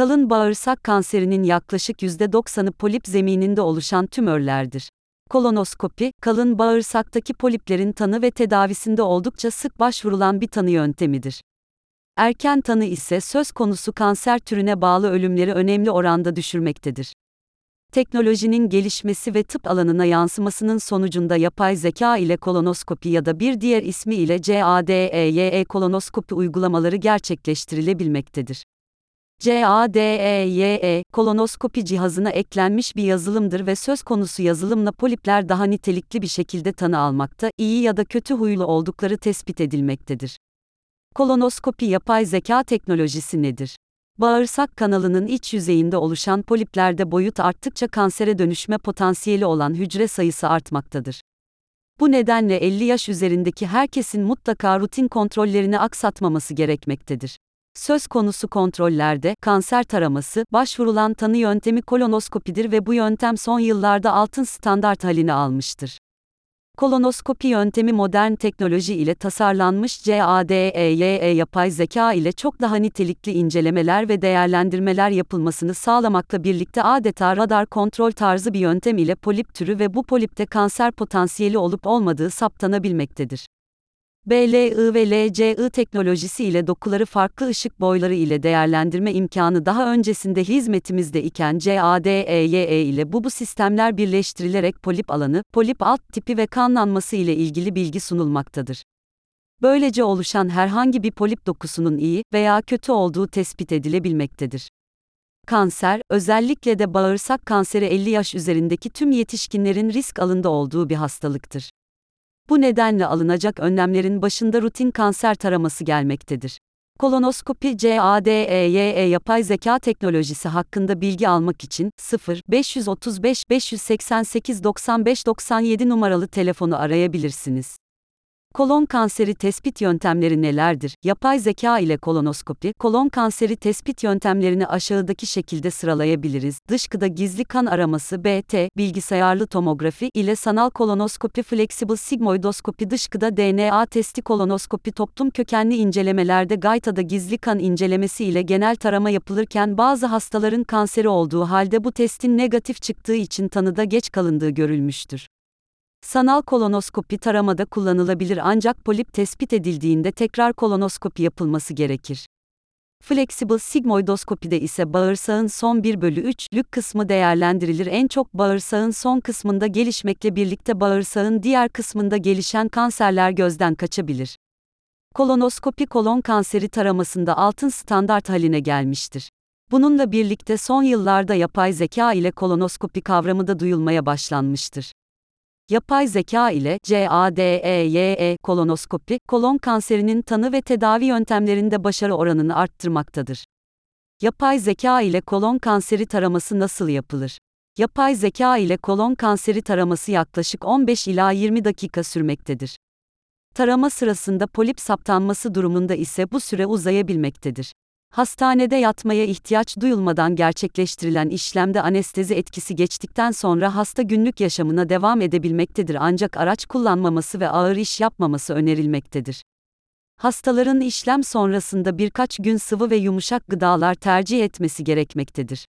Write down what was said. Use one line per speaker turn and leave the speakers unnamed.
Kalın bağırsak kanserinin yaklaşık %90'ı polip zemininde oluşan tümörlerdir. Kolonoskopi, kalın bağırsaktaki poliplerin tanı ve tedavisinde oldukça sık başvurulan bir tanı yöntemidir. Erken tanı ise söz konusu kanser türüne bağlı ölümleri önemli oranda düşürmektedir. Teknolojinin gelişmesi ve tıp alanına yansımasının sonucunda yapay zeka ile kolonoskopi ya da bir diğer ismi ile CADEYE kolonoskopi uygulamaları gerçekleştirilebilmektedir. CADEYE, kolonoskopi cihazına eklenmiş bir yazılımdır ve söz konusu yazılımla polipler daha nitelikli bir şekilde tanı almakta, iyi ya da kötü huylu oldukları tespit edilmektedir. Kolonoskopi yapay zeka teknolojisi nedir? Bağırsak kanalının iç yüzeyinde oluşan poliplerde boyut arttıkça kansere dönüşme potansiyeli olan hücre sayısı artmaktadır. Bu nedenle 50 yaş üzerindeki herkesin mutlaka rutin kontrollerini aksatmaması gerekmektedir. Söz konusu kontrollerde kanser taraması başvurulan tanı yöntemi kolonoskopidir ve bu yöntem son yıllarda altın standart halini almıştır. Kolonoskopi yöntemi modern teknoloji ile tasarlanmış CADEYE yapay zeka ile çok daha nitelikli incelemeler ve değerlendirmeler yapılmasını sağlamakla birlikte adeta radar kontrol tarzı bir yöntem ile polip türü ve bu polipte kanser potansiyeli olup olmadığı saptanabilmektedir. BLI ve LCI teknolojisi ile dokuları farklı ışık boyları ile değerlendirme imkanı daha öncesinde hizmetimizde iken CADEYE ile bu bu sistemler birleştirilerek polip alanı, polip alt tipi ve kanlanması ile ilgili bilgi sunulmaktadır. Böylece oluşan herhangi bir polip dokusunun iyi veya kötü olduğu tespit edilebilmektedir. Kanser, özellikle de bağırsak kanseri 50 yaş üzerindeki tüm yetişkinlerin risk alında olduğu bir hastalıktır. Bu nedenle alınacak önlemlerin başında rutin kanser taraması gelmektedir. Kolonoskopi CADEYE yapay zeka teknolojisi hakkında bilgi almak için 0 535 588 95 97 numaralı telefonu arayabilirsiniz. Kolon kanseri tespit yöntemleri nelerdir? Yapay zeka ile kolonoskopi, kolon kanseri tespit yöntemlerini aşağıdaki şekilde sıralayabiliriz. Dışkıda gizli kan araması BT, bilgisayarlı tomografi ile sanal kolonoskopi, flexible sigmoidoskopi, dışkıda DNA testi kolonoskopi, toplum kökenli incelemelerde gaytada gizli kan incelemesi ile genel tarama yapılırken bazı hastaların kanseri olduğu halde bu testin negatif çıktığı için tanıda geç kalındığı görülmüştür. Sanal kolonoskopi taramada kullanılabilir ancak polip tespit edildiğinde tekrar kolonoskopi yapılması gerekir. Flexible sigmoidoskopide ise bağırsağın son 1 bölü 3'lük kısmı değerlendirilir. En çok bağırsağın son kısmında gelişmekle birlikte bağırsağın diğer kısmında gelişen kanserler gözden kaçabilir. Kolonoskopi kolon kanseri taramasında altın standart haline gelmiştir. Bununla birlikte son yıllarda yapay zeka ile kolonoskopi kavramı da duyulmaya başlanmıştır. Yapay zeka ile CADEYE kolonoskopi, kolon kanserinin tanı ve tedavi yöntemlerinde başarı oranını arttırmaktadır. Yapay zeka ile kolon kanseri taraması nasıl yapılır? Yapay zeka ile kolon kanseri taraması yaklaşık 15 ila 20 dakika sürmektedir. Tarama sırasında polip saptanması durumunda ise bu süre uzayabilmektedir. Hastanede yatmaya ihtiyaç duyulmadan gerçekleştirilen işlemde anestezi etkisi geçtikten sonra hasta günlük yaşamına devam edebilmektedir ancak araç kullanmaması ve ağır iş yapmaması önerilmektedir. Hastaların işlem sonrasında birkaç gün sıvı ve yumuşak gıdalar tercih etmesi gerekmektedir.